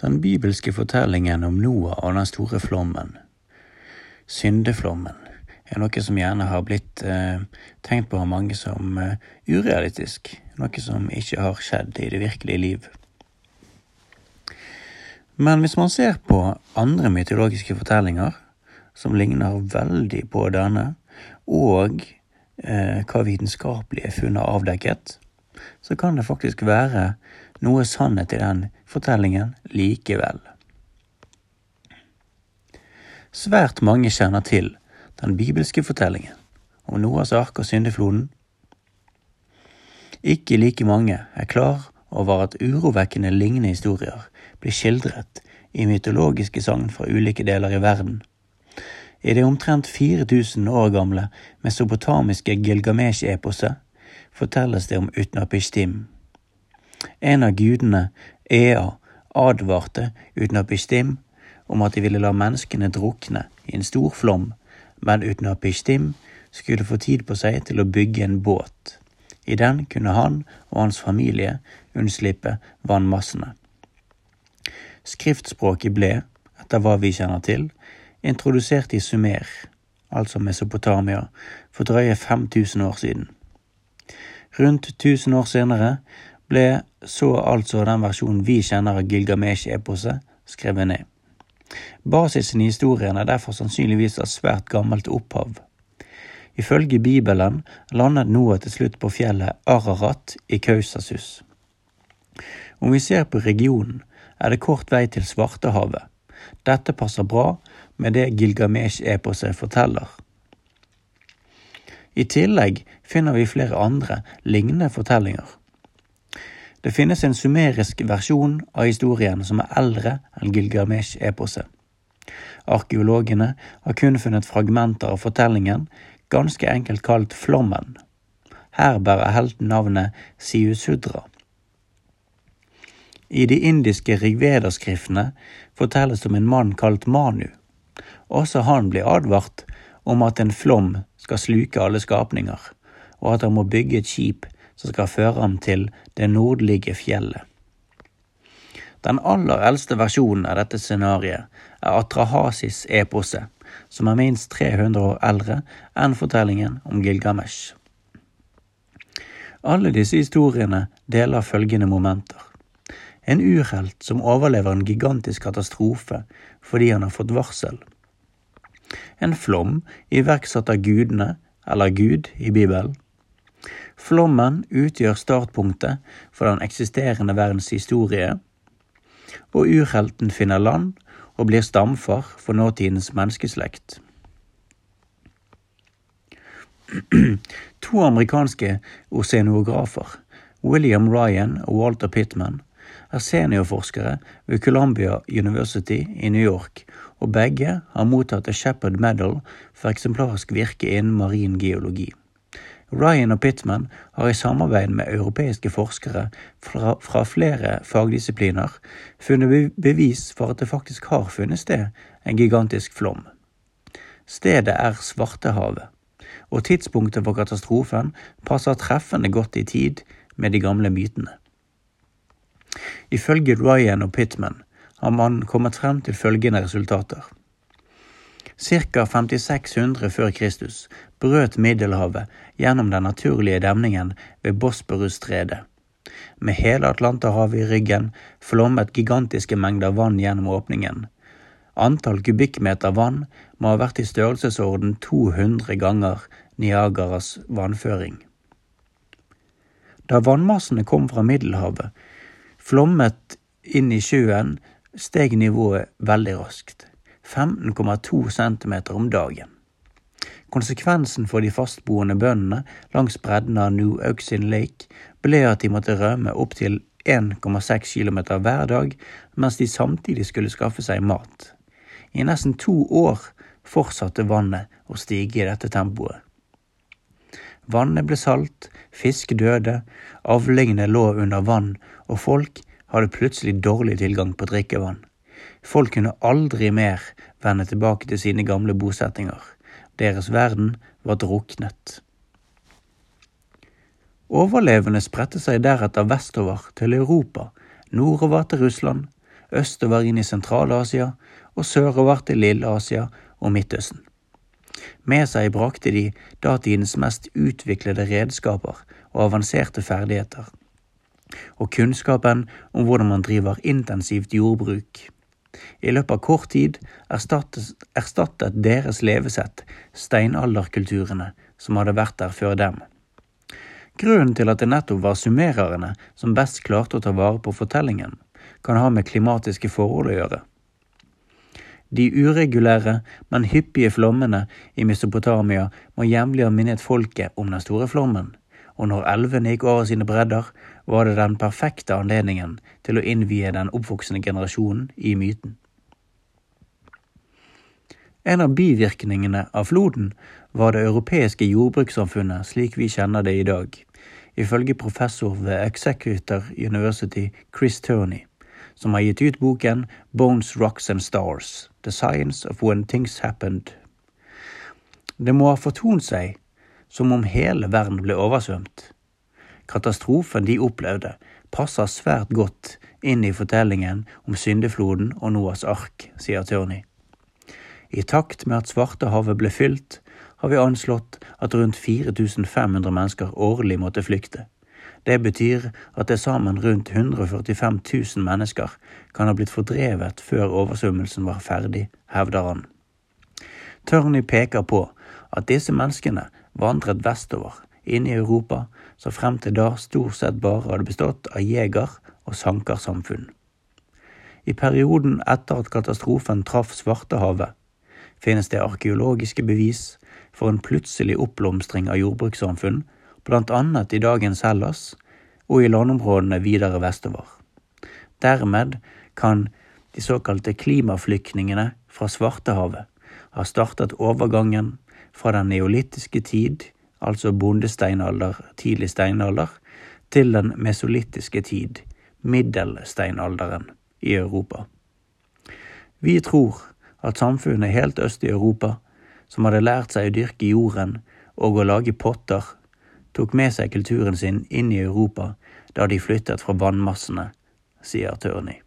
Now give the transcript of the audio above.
Den bibelske fortellingen om Noah og den store flommen, syndeflommen, er noe som gjerne har blitt eh, tenkt på av mange som eh, urealistisk, noe som ikke har skjedd i det virkelige liv. Men hvis man ser på andre mytologiske fortellinger, som ligner veldig på denne, og eh, hva vitenskapelige funn har avdekket, så kan det faktisk være noe sannhet i den fortellingen likevel. Svært mange kjenner til den bibelske fortellingen om Noas ark og syndefloden. Ikke like mange er klar over at urovekkende lignende historier blir skildret i mytologiske sagn fra ulike deler i verden. I det omtrent 4000 år gamle mesopotamiske Gilgamesh-eposet fortelles det om Utnapishtim. En av gudene, Ea, advarte Utnapishtim om at de ville la menneskene drukne i en stor flom, men Utnapishtim skulle få tid på seg til å bygge en båt. I den kunne han og hans familie unnslippe vannmassene. Skriftspråket ble, etter hva vi kjenner til, introdusert i Sumer, altså Mesopotamia, for drøye 5000 år siden. Rundt 1000 år senere ble så altså den versjonen vi kjenner av Gilgamesh-eposet, skrevet ned. Basisen i historien er derfor sannsynligvis av svært gammelt opphav. Ifølge Bibelen landet Noah til slutt på fjellet Ararat i Kausasus. Om vi ser på regionen, er det kort vei til Svartehavet. Dette passer bra med det Gilgamesh-eposet forteller. I tillegg finner vi flere andre lignende fortellinger. Det finnes en sumerisk versjon av historien som er eldre enn Gilgamesh-eposet. Arkeologene har kun funnet fragmenter av fortellingen, ganske enkelt kalt Flommen. Her bærer helten navnet Siusudra. I de indiske rigvederskriftene fortelles om en mann kalt Manu. Også han blir advart om at en flom skal sluke alle skapninger, og at han må bygge et skip som skal føre ham til det nordlige fjellet. Den aller eldste versjonen av dette scenarioet er Atrahasis epose, som er minst 300 år eldre enn fortellingen om Gilgamesh. Alle disse historiene deler følgende momenter. En urhelt som overlever en gigantisk katastrofe fordi han har fått varsel. En flom iverksatt av gudene, eller Gud, i Bibelen. Flommen utgjør startpunktet for den eksisterende verdens historie, og urhelten finner land og blir stamfar for nåtidens menneskeslekt. To amerikanske oseanografer, William Ryan og Walter Pittman, er seniorforskere ved Columbia University i New York, og begge har mottatt The Shepherd Medal for eksemplarisk virke innen marin geologi. Ryan og Pittman har i samarbeid med europeiske forskere fra, fra flere fagdisipliner funnet bevis for at det faktisk har funnet sted en gigantisk flom. Stedet er Svartehavet, og tidspunktet for katastrofen passer treffende godt i tid med de gamle mytene. Ifølge Ryan og Pittman har man kommet frem til følgende resultater. Ca. 5600 før Kristus brøt Middelhavet gjennom den naturlige demningen ved Bosporusstredet. Med hele Atlanterhavet i ryggen flommet gigantiske mengder vann gjennom åpningen. Antall kubikkmeter vann må ha vært i størrelsesorden 200 ganger Niagaras vannføring. Da vannmassene kom fra Middelhavet, flommet inn i sjøen, steg nivået veldig raskt. 15,2 cm om dagen. Konsekvensen for de fastboende bøndene langs bredden av New Auxin Lake ble at de måtte rømme opptil 1,6 km hver dag, mens de samtidig skulle skaffe seg mat. I nesten to år fortsatte vannet å stige i dette tempoet. Vannet ble salt, fisk døde, avlingene lå under vann, og folk hadde plutselig dårlig tilgang på drikkevann. Folk kunne aldri mer vende tilbake til sine gamle bosettinger. Deres verden var druknet. Overlevende spredte seg deretter vestover til Europa, nordover til Russland, østover inn i Sentral-Asia og sørover til Lille-Asia og Midtøsten. Med seg brakte de datidens mest utviklede redskaper og avanserte ferdigheter, og kunnskapen om hvordan man driver intensivt jordbruk. I løpet av kort tid erstattet, erstattet deres levesett steinalderkulturene som hadde vært der før dem. Grunnen til at det nettopp var summererne som best klarte å ta vare på fortellingen, kan ha med klimatiske forhold å gjøre. De uregulære, men hyppige flommene i Mesopotamia må jevnlig ha minnet folket om den store flommen, og når elvene gikk over sine bredder, var det den perfekte anledningen til å innvie den oppvoksende generasjonen i myten. En av bivirkningene av floden var det europeiske jordbrukssamfunnet slik vi kjenner det i dag, ifølge professor ved Executor University Chris Turney, som har gitt ut boken Bones, Rocks and Stars – The Science of When Things Happened. Det må ha fortont seg som om hele verden ble oversvømt. Katastrofen de opplevde, passer svært godt inn i fortellingen om syndefloden og Noas ark, sier Tørni. I takt med at Svartehavet ble fylt, har vi anslått at rundt 4500 mennesker årlig måtte flykte. Det betyr at det sammen rundt 145 000 mennesker kan ha blitt fordrevet før oversvømmelsen var ferdig, hevder han. Tørni peker på at disse menneskene vandret vestover, inn i Europa, som frem til da stort sett bare hadde bestått av jeger- og sankersamfunn. I perioden etter at katastrofen traff Svartehavet, finnes det arkeologiske bevis for en plutselig oppblomstring av jordbrukssamfunn, annet i dagens Hellas og i landområdene videre vestover. Dermed kan de såkalte klimaflyktningene fra Svartehavet ha startet overgangen fra den neolittiske tid, altså bondesteinalder, tidlig steinalder, til den mesolittiske tid, middelsteinalderen, i Europa. Vi tror at samfunnet helt øst i Europa, som hadde lært seg å dyrke jorden og å lage potter, tok med seg kulturen sin inn i Europa da de flyttet fra vannmassene, sier Tørny.